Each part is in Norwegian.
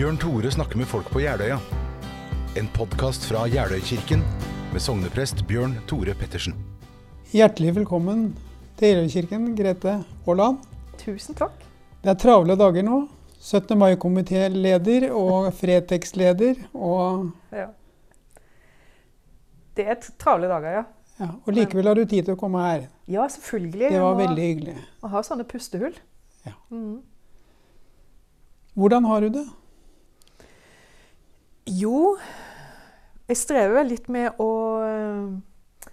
Bjørn Tore snakker med folk på Jeløya. En podkast fra Jeløykirken med sogneprest Bjørn Tore Pettersen. Hjertelig velkommen til Jeløykirken, Grete Aaland. Tusen takk. Det er travle dager nå. 17. mai-komitéleder og Fretex-leder. Og, Ja. Det er travle dager, ja. ja, og likevel har du tid til å komme her. Ja, selvfølgelig. Det var må- veldig hyggelig. Å ha sånne pustehull. Ja. Mm. Hvordan har du det? Jo, jeg strever vel litt med å eh,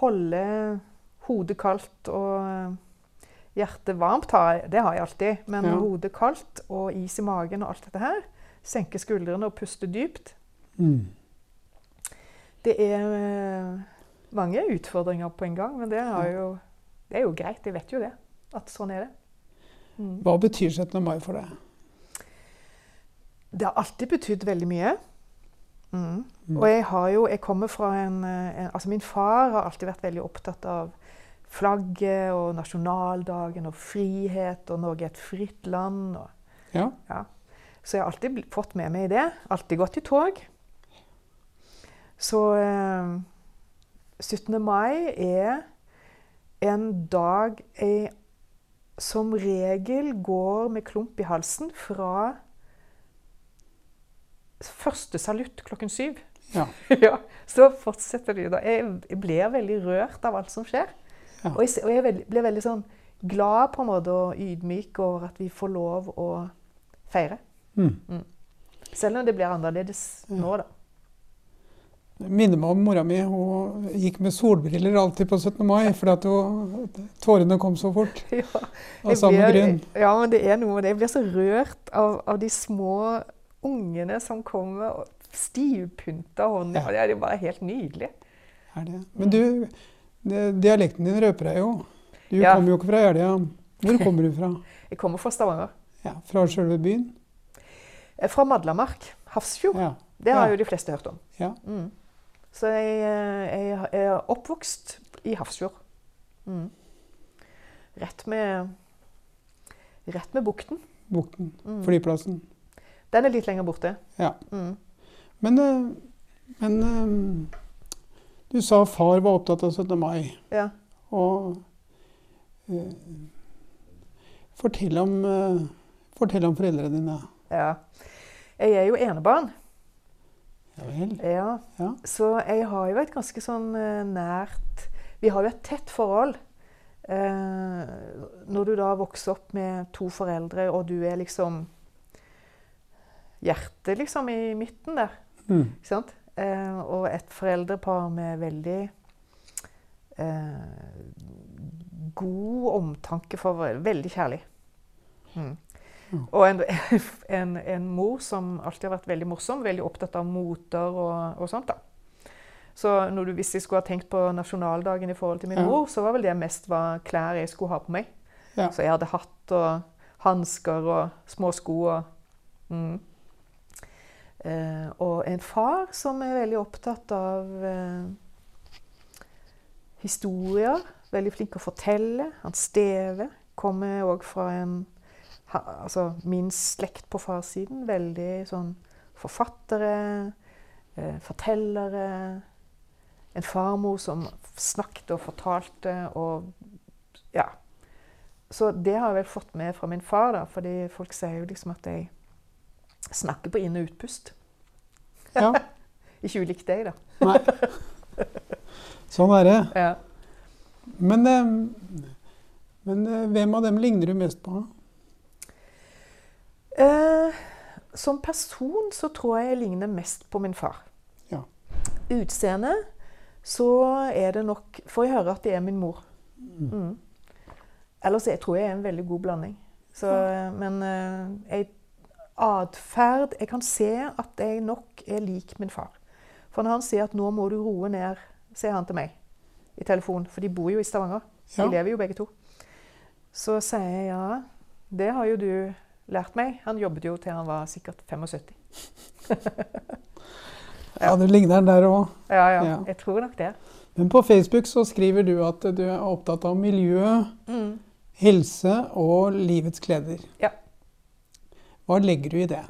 holde hodet kaldt og eh, hjertet varmt. Det har jeg alltid. Men Ja. hodet kaldt og is i magen og alt dette her. Senke skuldrene og puste dypt. Mm. Det er eh, mange utfordringer på en gang, men det, jo, det er jo greit. Jeg vet jo det. At sånn er det. Mm. Hva betyr 17. mai for deg? Det har alltid betydd veldig mye. Mm. Mm. Og jeg har jo Jeg kommer fra en, en Altså, min far har alltid vært veldig opptatt av flagget og nasjonaldagen og frihet, og Norge er et fritt land. Og, Ja. ja. Så jeg har alltid fått med meg det. Alltid gått i tog. Så eh, 17. mai er en dag jeg som regel går med klump i halsen fra første salutt klokken syv. Ja. ja, så fortsetter de da. Jeg, jeg blir veldig rørt av alt som skjer. Ja. Og jeg, og jeg blir veldig sånn glad på en måte og ydmyk over at vi får lov å feire. Mm. Selv om det blir annerledes nå, da. Det minner meg om mora mi. Hun gikk med solbriller alltid på 17. mai fordi tårene kom så fort. Ja, Av samme blir- grunn. Ja, men det er noe med det. Jeg blir så rørt av, av de små ungene som kommer og stivpynta hånd Ja. Det er bare helt nydelig. Det. Men du, dialekten din røper deg jo. Du Ja. kommer jo ikke fra Jeløya. Hvor kommer du fra? Jeg kommer fra Stavanger. Ja, fra selve byen? Er Fra Madlamark. Hafrsfjord. Ja. Det har jo de fleste hørt om. ja. Mm. Så jeg, jeg, jeg er oppvokst i Hafrsfjord. Mm. Rett med Rett med bukten. Bukten. Mm. Flyplassen. Den er litt lenger borte. Ja. Mm. Men, eh, men eh, du sa far var opptatt av 17. mai. Ja. Og eh, fortell, om, fortell om foreldrene dine. ja. Jeg er jo enebarn. Ja vel. Ja. Ja. Så jeg har jo et ganske sånn nært Vi har jo et tett forhold. Eh, når du da vokser opp med to foreldre, og du er liksom Hjertet liksom i midten der. Mm. Ikke sant? Eh, og et foreldrepar med veldig eh, god omtanke for hverandre. Veldig kjærlig. Mm. Mm. Og en, en, en mor som alltid har vært veldig morsom, veldig opptatt av moter og, og sånt. da. Så når du, hvis jeg skulle ha tenkt på nasjonaldagen i forhold til min Ja. mor, så var vel det mest hva klær jeg skulle ha på meg. Ja. Så jeg hadde hatt og hansker og små sko og mm. Eh, og en far som er veldig opptatt av eh, historier. Veldig flink å fortelle. Han Steve kommer òg fra en Altså min slekt på farssiden. Veldig sånn forfattere, eh, fortellere. En farmor som snakket og fortalte og Ja. Så det har jeg vel fått med fra min far, da, fordi folk sier jo liksom at jeg snakker på inn- og utpust. ja. Ikke ulikt deg, da. Nei. Sånn er det. Ja. Men, eh, men eh, hvem av dem ligner du mest på? Eh, som person så tror jeg jeg ligner mest på min far. Ja. Utseende så er det nok Får jeg høre at det er min mor. Mm. Ellers jeg tror jeg er en veldig god blanding. Så, Men eh, jeg atferd Jeg kan se at jeg nok er lik min far. For når han sier at 'nå må du roe ned', sier han til meg i telefon, for de bor jo i Stavanger. Ja. De lever jo begge to. Så sier jeg ja, det har jo du lært meg. Han jobbet jo til han var sikkert 75. Ja, du ligner der òg. Ja, ja, Ja. jeg tror nok det. Men på Facebook så skriver du at du er opptatt av miljø, Mm. helse og livets gleder. Ja. Hva legger du i det?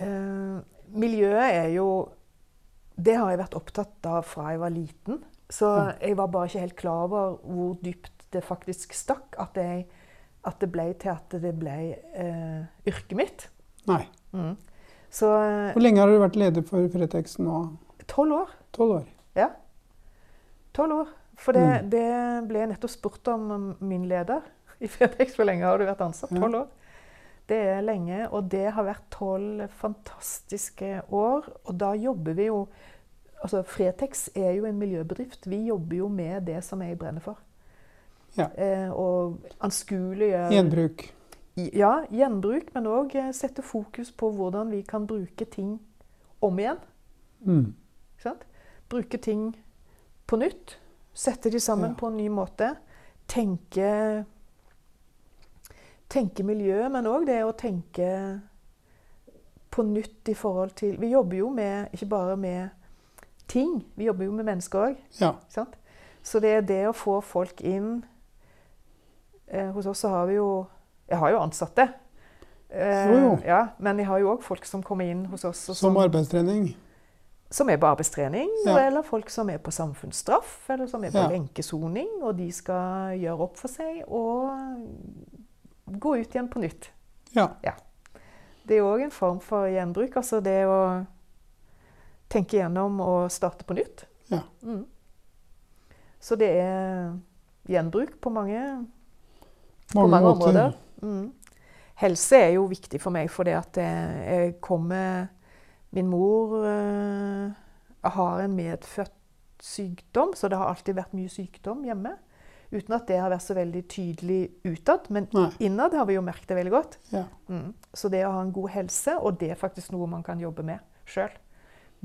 Eh, miljøet er jo Det har jeg vært opptatt av fra jeg var liten. Så jeg var bare ikke helt klar over hvor dypt det faktisk stakk. At, jeg, at det ble til at det ble eh, yrket mitt. Nei. Mm. Så eh, Hvor lenge har du vært leder for Fretex nå? tolv år. Tolv år. Ja. Tolv år. For det, Mm. det ble jeg nettopp spurt om min leder i Fretex. Hvor lenge har du vært ansatt? Tolv år. Det er lenge, og det har vært tolv fantastiske år. Og da jobber vi jo Altså, Fretex er jo en miljøbedrift. Vi jobber jo med det som jeg brenner for. Ja. Eh, og anskueliggjør Gjenbruk. Ja, gjenbruk, men òg sette fokus på hvordan vi kan bruke ting om igjen. Mm. Ikke sant? Bruke ting på nytt. Sette de sammen Ja. på en ny måte. Tenke Tenke miljø, men òg det å tenke på nytt i forhold til Vi jobber jo med, ikke bare med ting, vi jobber jo med mennesker òg. Ja. Så det er det å få folk inn eh, Hos oss så har vi jo Jeg har jo ansatte. Eh, Jo. Ja, men jeg har jo òg folk som kommer inn hos oss og Som arbeidstrening. som er på arbeidstrening, Ja. eller folk som er på samfunnsstraff, eller som er på Ja. lenkesoning, og de skal gjøre opp for seg og gå ut igjen på nytt. Ja. Det er òg en form for gjenbruk. Altså det å tenke gjennom og starte på nytt. Ja. Mm. Så det er gjenbruk på mange, på Mange mange måter. områder. Mm. Helse er jo viktig for meg, fordi at jeg, jeg kommer Min mor øh, har en medfødt sykdom, så det har alltid vært mye sykdom hjemme. Uten at det har vært så veldig tydelig utad, men Nei. innad har vi jo merket det veldig godt. Ja. Mm. Så det å ha en god helse, og det er faktisk noe man kan jobbe med sjøl.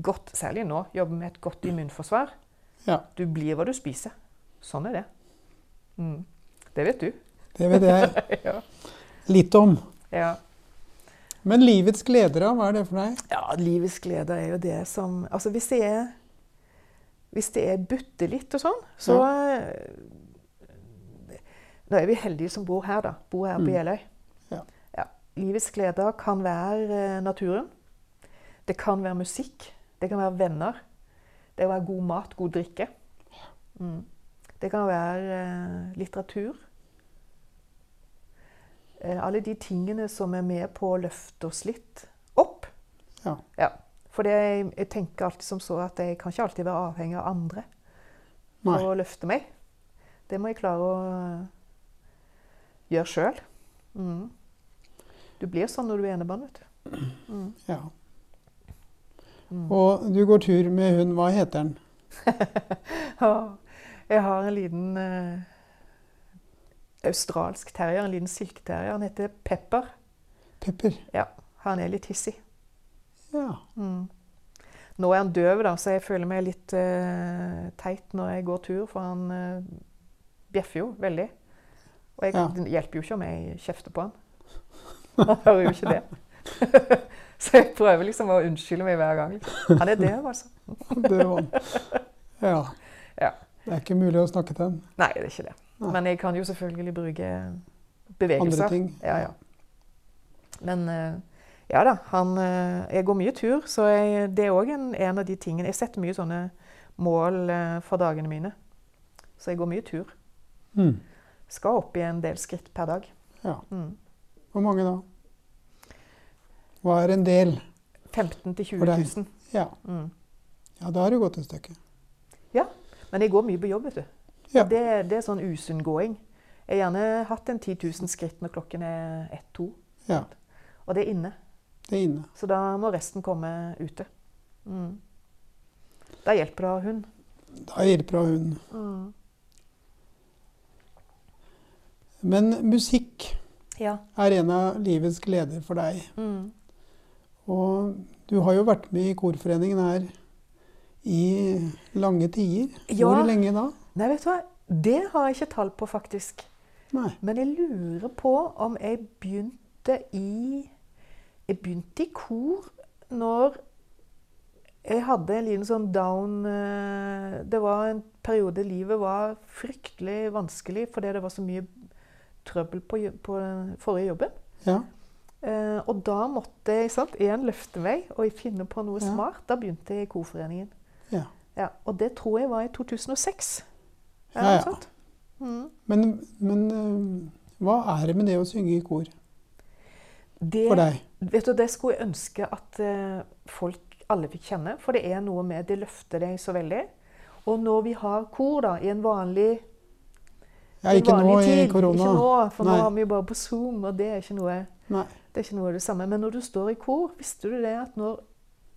Godt, særlig nå, jobbe med et godt immunforsvar. Ja. Du blir hva du spiser. Sånn er det. Mm. Det vet du. Det vet jeg ja. litt om. Ja. Men livets gleder, da? Hva er det for deg? ja, livets gleder er jo det som Altså hvis det er Hvis det er butte litt og sånn, så Nå er vi heldige som bor her, da. Bor her på Mm. Jeløy. Ja. Ja. Livets gleder kan være eh, naturen. Det kan være musikk. Det kan være venner. Det kan være god mat, god drikke. Mm. Det kan være eh, litteratur. Eh, alle de tingene som er med på å løfte oss litt opp. Ja. For det, jeg tenker alltid som så at jeg kan ikke alltid være avhengig av andre Nei. for å løfte meg. Det må jeg klare å gjøre sjøl. Mm. Du blir sånn når du er enebarn, vet du. Mm. Ja. Mm. Og du går tur med hund. Hva heter den? Jeg har en liten eh, australsk terrier, en liten silketerrier. Han heter Pepper. Pepper. Ja. Han er litt hissig. Ja. Mm. Nå er han døv, da, så jeg føler meg litt eh, teit når jeg går tur, for han eh, bjeffer jo veldig. Og jeg, Ja. det hjelper jo ikke om jeg kjefter på han. Han hører jo ikke det. så jeg prøver liksom å unnskylde meg hver gang. Han er døv, altså. Det han. Ja. Ja. Det er ikke mulig å snakke til ham. Nei, det er ikke det. Nei. Men jeg kan jo selvfølgelig bruke bevegelser. Andre ting. Ja, ja. Men eh, ja da, han eh, Jeg går mye tur, så jeg, det er òg en, en av de tingene Jeg setter mye sånne mål eh, for dagene mine. Så jeg går mye tur. Mm. Skal opp i en del skritt per dag. Ja. Mm. Hvor mange da? Hva er en del? 15 til 20 For 000. Ja. Mm. ja, da har du gått et stykke. Ja, Men jeg går mye på jobb, vet du. Ja. Det, det er sånn usunn gåing. Jeg har gjerne hatt en 10 000 skritt når klokken er ett-to. Ja. Og det er inne. Det er inne. Så da må resten komme ute. Mm. Da hjelper det å ha hund. Da hjelper det å ha hund. Mm. Men musikk Ja. er en av livets gleder for deg. Mm. Og du har jo vært med i korforeningen her i lange tider. Ja. Hvor lenge da? Nei, vet du hva? Det har jeg ikke tall på, faktisk. Nei. Men jeg lurer på om jeg begynte i Jeg begynte i kor når jeg hadde en liten sånn down eh, Det var en periode livet var fryktelig vanskelig fordi det var så mye trøbbel på, på forrige jobben. Ja. Eh, og da måtte jeg sant, igjen løfte meg og finne på noe Ja. smart. Da begynte jeg i Korforeningen. Ja. Ja, og det tror jeg var i 2006. Ja, ja. Mm. Men, men eh, hva er det med det å synge i kor Det, for deg? vet du, det skulle jeg ønske at eh, folk alle fikk kjenne. For det er noe med Det løfter deg så veldig. Og når vi har kor da, i en vanlig, Ja, ikke nå i tid korona. Ikke nå, for Nei. nå har vi jo bare på Zoom, og det er ikke noe Nei. Det er ikke noe det samme. Men når du står i kor, visste du det at når,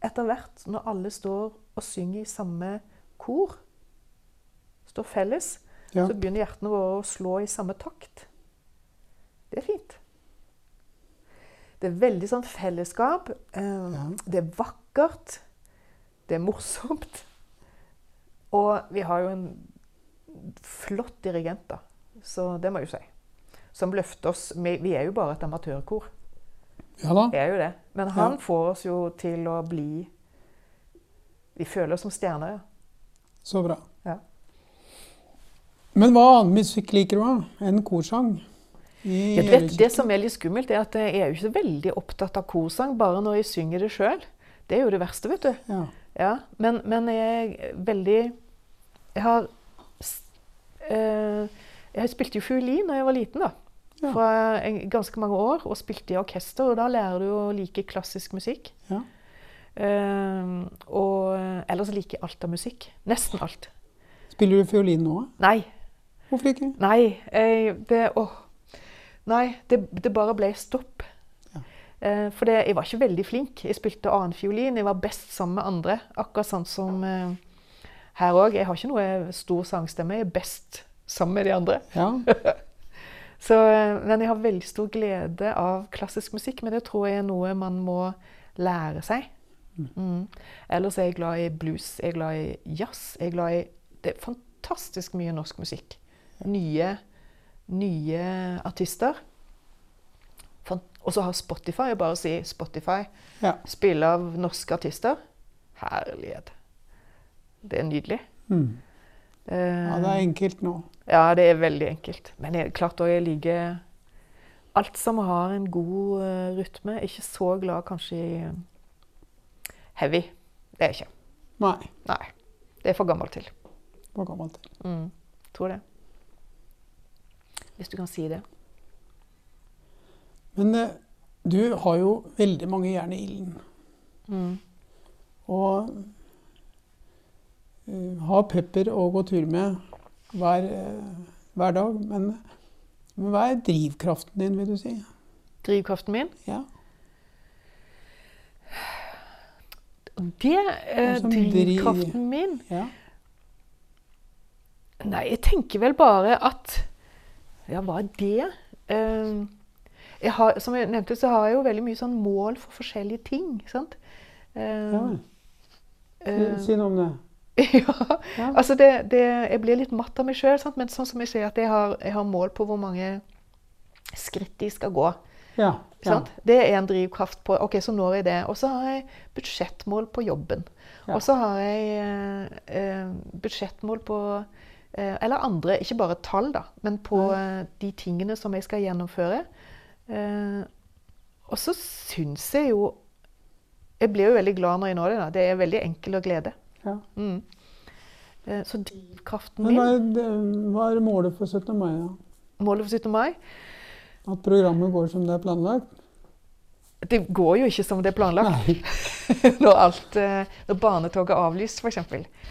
etter hvert, når alle står og synger i samme kor, står felles, Ja. så begynner hjertene våre å slå i samme takt. Det er fint. Det er veldig sånn fellesskap. Eh, Ja. Det er vakkert. Det er morsomt. Og vi har jo en flott dirigent, da. Så det må jeg jo si. Som løfter oss. Vi, er jo bare et amatørkor. ja da. Vi er jo det. Men han Ja. får oss jo til å bli Vi føler oss som stjerner, ja. Så bra. Ja. Men hva annen musikk liker du da enn korsang? Ja, du vet, det som er litt skummelt, er at jeg er jo ikke så veldig opptatt av korsang bare når jeg synger det sjøl. Det er jo det verste, vet du. Ja. Ja, men, men jeg er veldig Jeg har øh, Jeg spilte jo fiolin da jeg var liten, da. Ja. Fra en, ganske mange år, og spilte i orkester. Og da lærer du å like klassisk musikk. Ja. Uh, og ellers liker jeg alt av musikk. Nesten alt. Spiller du fiolin nå? Nei. Hvorfor ikke? Nei, jeg, det Åh. Nei, det, det bare ble stopp. Ja. Eh, for det, jeg var ikke veldig flink. Jeg spilte annenfiolin. Jeg var best sammen med andre. Akkurat sånn som eh, her òg. Jeg har ikke noe stor sangstemme. Jeg er best sammen med de andre. Ja. Så, eh, men jeg har veldig stor glede av klassisk musikk. Men det tror jeg er noe man må lære seg. Mm. Ellers er jeg glad i blues, jeg er glad i jazz. Jeg er glad i Det er fantastisk mye norsk musikk. Nye, nye artister. Og så har Spotify, bare å si Spotify, ja. spille av norske artister. Herlighet. Det er nydelig. Mm. Eh, ja, det er enkelt nå. ja, det er veldig enkelt. Men jeg, klart òg jeg liker alt som har en god uh, rytme. Ikke så glad kanskje i eh, heavy. Det er jeg ikke. Nei, Nei. Det er for gammelt til. for gammelt til. Mm. Tror det. Hvis du kan si det. Men uh, du har jo veldig mange jern i ilden. Mm. Og eh, ha pepper å gå tur med hver, eh, hver dag. Men, men hva er drivkraften din, vil du si? Drivkraften min? Ja. Det eh, Drivkraften min ja. Nei, jeg tenker vel bare at Ja, hva er det? Eh, jeg har, som jeg nevnte, så har jeg jo veldig mye sånn mål for forskjellige ting. sant? Eh, ja. Si, eh, si noe om det. ja, Ja. altså det, det, jeg blir litt matt av meg sjøl, men sånn som jeg sier at jeg har, jeg har mål på hvor mange skritt de skal gå. Ja. ja. Sant? Det er en drivkraft på Ok, så når jeg det. Og så har jeg budsjettmål på jobben. Og så har jeg eh, eh, budsjettmål på eh, Eller andre, ikke bare tall, da, men på eh, de tingene som jeg skal gjennomføre. Eh, og så syns jeg jo Jeg blir jo veldig glad når jeg når det. da. Det er veldig enkel å glede. Ja. Mm. Eh, så drivkraften min er, hva er målet for 17. mai? Ja? Målet for 17. mai At programmet går som det er planlagt? Det går jo ikke som det er planlagt. Når, alt, eh, når barnetoget er avlyst, f.eks.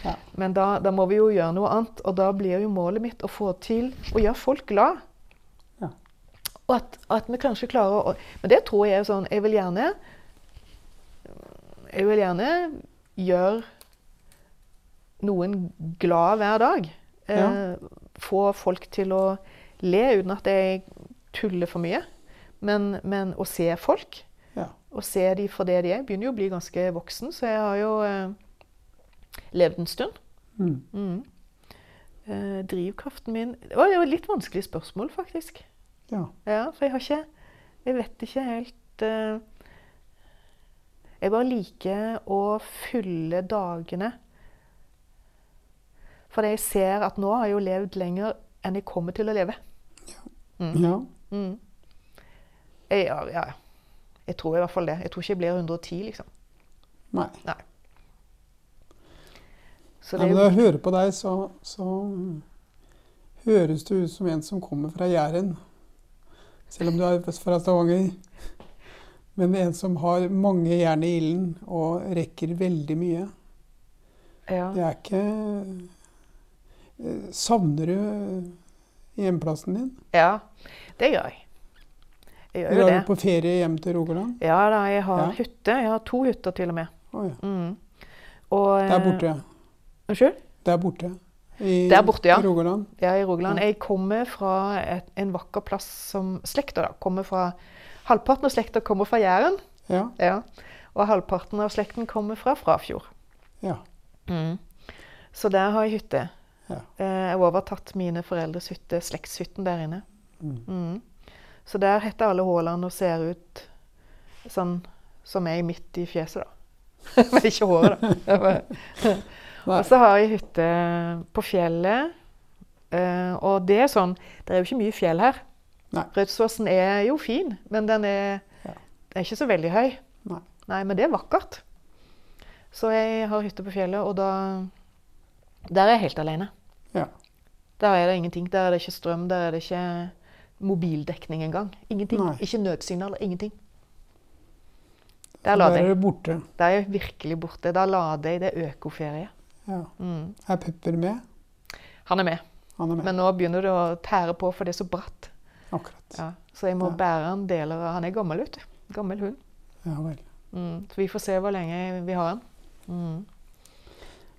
Ja. Men da, da må vi jo gjøre noe annet. Og da blir jo målet mitt å få til å gjøre folk glad. Ja. Og at, at vi kanskje klarer å Men det tror jeg er sånn Jeg vil gjerne Jeg vil gjerne gjøre noen glad hver dag. Eh, Ja. Få folk til å le uten at jeg tuller for mye. Men, men å se folk Ja. og se de for det de er. Jeg begynner jo å bli ganske voksen, så jeg har jo eh, levd en stund. Mm. Mm. Eh, drivkraften min Det var jo et litt vanskelig spørsmål, faktisk. ja. Ja, for jeg har ikke Jeg vet ikke helt eh, Jeg bare liker å fylle dagene. Fordi jeg ser at nå har jeg jo levd lenger enn jeg kommer til å leve. Mm. ja. Mm. Jeg, ja, ja. Jeg tror i hvert fall det. Jeg tror ikke jeg blir 110, liksom. Nei. Så Nei, det men er når jeg hører på deg, så, så høres du ut som en som kommer fra Jæren. Selv om du er fra Stavanger. Men en som har mange jern i ilden og rekker veldig mye. ja. Det er ikke Savner du hjemplassen din? ja, det gjør jeg. Jeg gjør du er det. du på ferie hjem til Rogaland? Ja da, jeg har Ja. hytte. Jeg har to hytter til og med. Ja. Mm. Og, Der borte. eh, Unnskyld? Der borte. I, Der borte, ja. i Rogaland. Ja, i Rogaland. Jeg kommer fra et, en vakker plass som slekta da. Kommer fra, halvparten av slekta kommer fra Jæren. Ja. Ja. Og halvparten av slekten kommer fra Frafjord. ja. Mm. Så der har jeg hytte. Ja. Eh, Jeg overtatt mine foreldres hytte, slektshytten der inne. Mm. Mm. Så der heter alle Haaland og ser ut sånn som jeg midt i fjeset, da. Men ikke håret, da. Og så har jeg hytte på fjellet. eh, og det er sånn Det er jo ikke mye fjell her. Nei. Rødsåsen er jo fin, men den er, Ja. er ikke så veldig høy. Nei. Nei, men det er vakkert. Så jeg har hytte på fjellet, og da Der er jeg helt alene. Ja. Der er det ingenting. Der er det ikke strøm, der er det ikke mobildekning engang. Ingenting. Nei. Ikke nødsignal. ingenting. Der Der er det borte. Der er jeg virkelig borte. Da lader jeg. Det er økoferie. Ja. Mm. Er Pepper med? Han er med, Han er med. men nå begynner det å tære på, for det er så bratt. Akkurat. Ja. Så jeg må Ja. bære han deler av Han er gammel, vet du. Gammel hund. Ja vel. Mm. Så vi får se hvor lenge vi har han. Mm.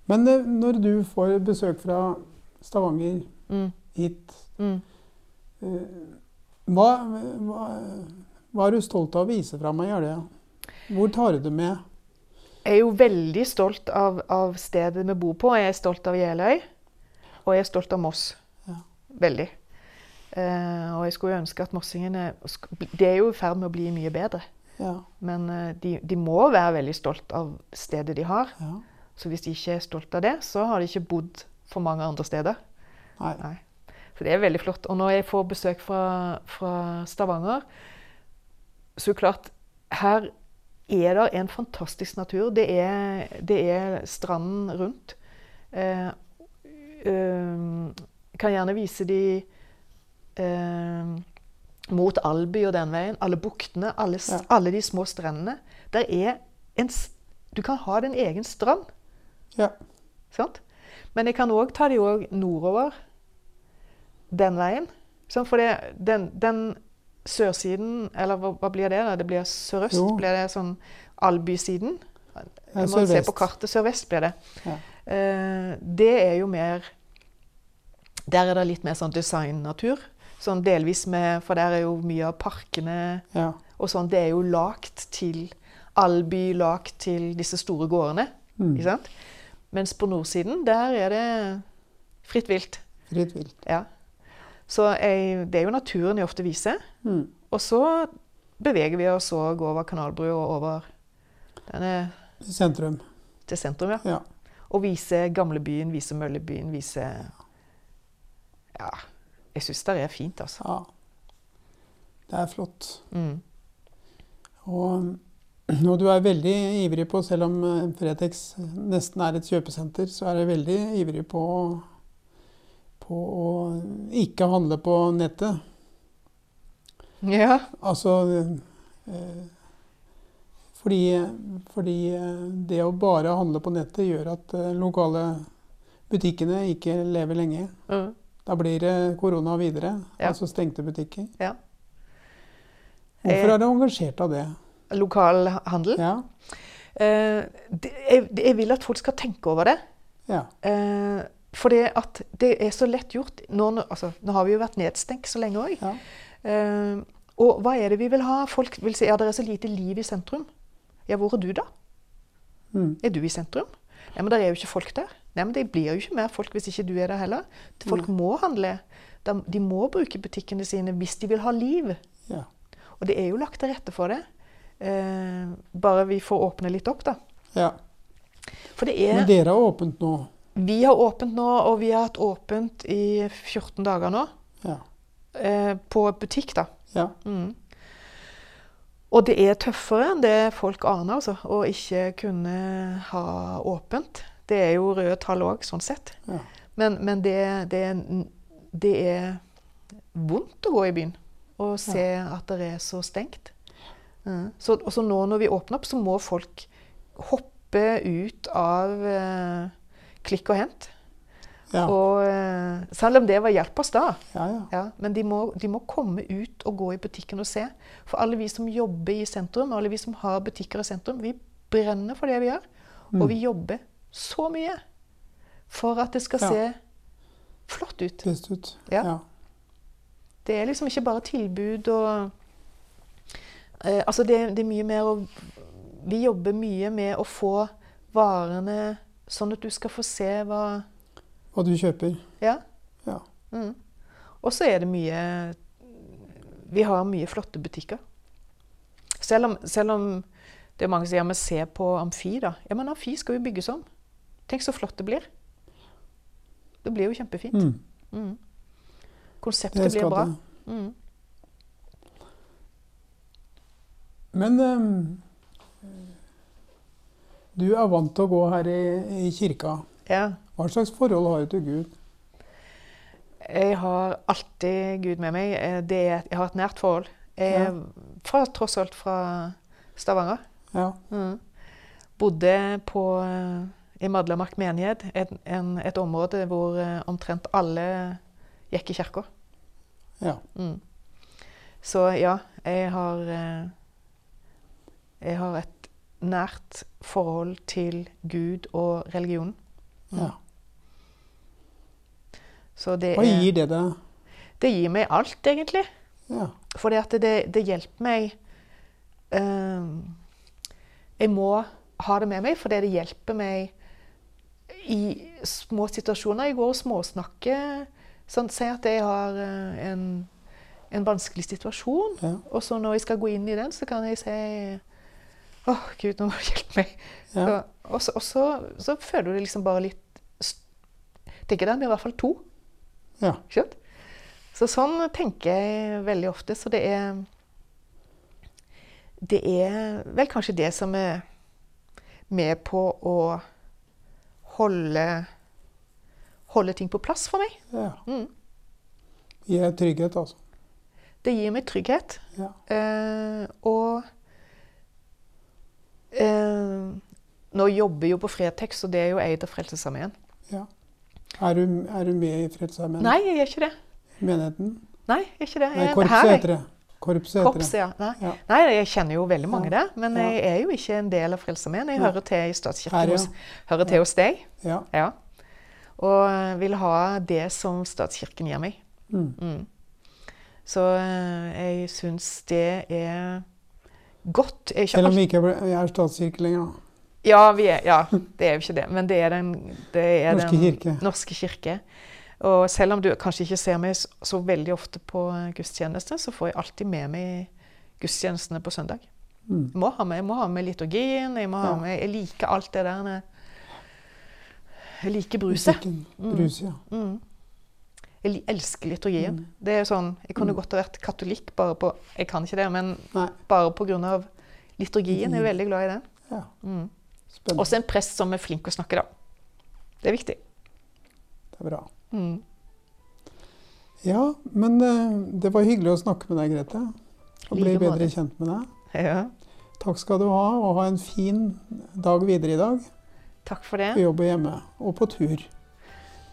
Men eh, når du får besøk fra Stavanger Mm. hit, Mm. eh, hva, hva, hva er du stolt av å vise fram av Jeløya? Hvor tar du det med? Jeg er jo veldig stolt av, av stedet vi bor på. Jeg er stolt av Jeløy, og jeg er stolt av Moss. Ja. Veldig. Uh, og jeg skulle ønske at mossingene Det er jo i ferd med å bli mye bedre. Ja, Men uh, de, de må være veldig stolt av stedet de har. ja. Så hvis de ikke er stolt av det, så har de ikke bodd for mange andre steder. Nei. Nei. Så det er veldig flott. Og når jeg får besøk fra, fra Stavanger, så klart Her er det en fantastisk natur. Det er, det er stranden rundt. Eh, eh, kan gjerne vise de eh, mot Alby og den veien. Alle buktene, alle, Ja. alle de små strendene. Der er en, du kan ha din egen strand. Ja. Sant? Men jeg kan òg ta de òg nordover den veien. Sant? For det, den, den sørsiden, eller hva, hva blir det? da? Det blir sørøst? Jo. Blir det sånn Albysiden? Ja, må se på kartet. Sørvest blir det. Ja. Uh, det er jo mer Der er det litt mer sånn designnatur. Sånn delvis med For der er jo mye av parkene Ja. og sånn. Det er jo lagt til Alby, lagt til disse store gårdene. Mm. Ikke sant? Mens på nordsiden, der er det fritt vilt. Fritt vilt. Ja. Så jeg, det er jo naturen jeg ofte viser. Mm. Og så beveger vi oss òg over Kanalbrua og over denne Til sentrum. til sentrum, ja. Ja. Og viser gamlebyen, viser Møllebyen, viser Ja. Jeg syns det er fint, altså. ja. Det er flott. Mm. Og, og du er veldig ivrig på, selv om eh, Fretex nesten er et kjøpesenter, så er du veldig ivrig på, på å ikke handle på nettet. Ja. Altså eh, fordi, fordi eh, det å bare handle på nettet gjør at lokale butikkene ikke lever lenge. Mm. Da blir det korona videre, Ja. altså stengte butikker. Ja. Hvorfor er du engasjert av det? Lokal handel. Ja, Eh, det, jeg, jeg vil at folk skal tenke over det. ja, Eh, for det at det er så lett gjort. Nå, altså, nå har vi jo vært nedstengt så lenge òg. ja. Eh, og hva er det vi vil ha? Folk vil si ja, det er så lite liv i sentrum. Ja, hvor er du da? Mm. Er du i sentrum? Nei, men det er jo ikke folk der. Nei, men Det blir jo ikke mer folk hvis ikke du er der heller. Folk må handle. De, de må bruke butikkene sine hvis de vil ha liv. ja. Og det er jo lagt til rette for det. Eh, bare vi får åpne litt opp, da. ja. For det er Men dere har åpent nå. Vi har åpent nå, og vi har hatt åpent i 14 dager nå. Ja. Eh, på butikk, da. ja. Mm. Og det er tøffere enn det folk aner, altså, å ikke kunne ha åpent. Det er jo røde tall òg, sånn sett. Ja. Men, men det, det, det er vondt å gå i byen og se at det er så stengt. Ja. Så, så nå når vi åpner opp, så må folk hoppe ut av eh, klikk og hent. Ja. Og, eh, selv om det var hjelp oss da. ja, ja. Ja, men de må, de må komme ut og gå i butikken og se. For alle vi som jobber i sentrum, alle vi som har butikker i sentrum, vi brenner for det vi gjør. Mm. Og vi jobber så mye for at det skal se flott ut. Best ut. Ja. Ja. Det er liksom ikke bare tilbud og eh, Altså, det, det er mye mer å Vi jobber mye med å få varene sånn at du skal få se hva Hva du kjøper. Ja. Ja. Mm. Og så er det mye Vi har mye flotte butikker. Selv om, selv om det er mange som sier vi ser på Amfi, da. Ja, men Amfi skal jo bygges om. Tenk så flott det blir. Det blir jo kjempefint. Mm. Mm. Konseptet blir bra. Mm. Men ehm, du er vant til å gå her i, i kirka. Ja. Hva slags forhold har du til Gud? Jeg har alltid Gud med meg. Eh, Det jeg har et nært forhold. Jeg er fra, tross alt fra Stavanger. Ja. Mm. Bodde på, eh, i Madlamark menighet, et, en, et område hvor eh, omtrent alle gikk i kirka. ja. Mm. Så ja, jeg har Jeg har et nært forhold til Gud og religionen. ja. Så det, Hva gir det deg? det gir meg alt, egentlig. Ja. For det, det hjelper meg uh, Jeg må ha det med meg, for det hjelper meg i små situasjoner. Jeg går og småsnakker. Sånn, si at jeg har eh, en, en vanskelig situasjon, Ja. og så når jeg skal gå inn i den, så kan jeg si Å, Gud, nå må du hjelpe meg. Ja. Så, og så, og så, så føler du det liksom bare litt Tenker den er i hvert fall to. ja. Skjønt? Så sånn tenker jeg veldig ofte. Så det er Det er vel kanskje det som er med på å holde Holde ting på plass for meg. ja. Mm. Gir trygghet, altså. Det gir meg trygghet. Ja. Eh, og eh, Nå jobber jeg jo på Fretex, og det er jo eid av Frelsesarmeen. ja. Er, du, er du med i Frelsesarmeen? Nei, jeg er ikke det. Menigheten? Nei, jeg er ikke det. Nei, Jeg- korpset her er- heter det. Korpset Korpset, ja. Nei. Ja. Nei, jeg kjenner jo veldig mange der, men Ja. jeg er jo ikke en del av Frelsesarmeen. Jeg Nei. hører til i statskirken hos, hører til hos deg. Ja. Ja. Og vil ha det som statskirken gir meg. Mm. Mm. Så eh, jeg syns det er godt. Er ikke Selv om vi ikke er- statskirke lenger. da. ja, vi er, ja, det er jo ikke det. Men det er den, det er Norske den kirke. norske kirke. Og selv om du kanskje ikke ser meg så, veldig ofte på eh, gudstjeneste, så får jeg alltid med meg gudstjenestene på søndag. Mm. Jeg må ha med, jeg må ha med liturgien. Jeg, må ha med, jeg liker alt det der. Jeg liker bruset. Mm. Brus, ja. Mm. Jeg elsker liturgien. Mm. Det er sånn, Jeg kunne Mm. godt ha vært katolikk bare på Jeg kan ikke det, men Nei. bare pga. liturgien. Jeg er veldig glad i den. Ja. Mm. Også en prest som er flink å snakke, da. Det er viktig. Det er bra. Mm. Ja, men eh, det var hyggelig å snakke med deg, Grete. Og bli Like bedre kjent med deg. Ja, Takk skal du ha, og ha en fin dag videre i dag. takk for det. På jobb og hjemme, og på tur.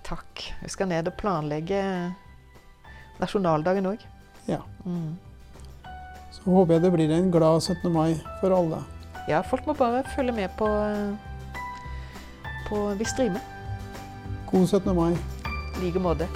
Takk. Vi skal ned og planlegge nasjonaldagen òg. Ja. Mm. Så håper jeg det blir en glad 17. mai for alle. Ja, folk må bare følge med på, på Vi streamer. God 17. mai. I like måte.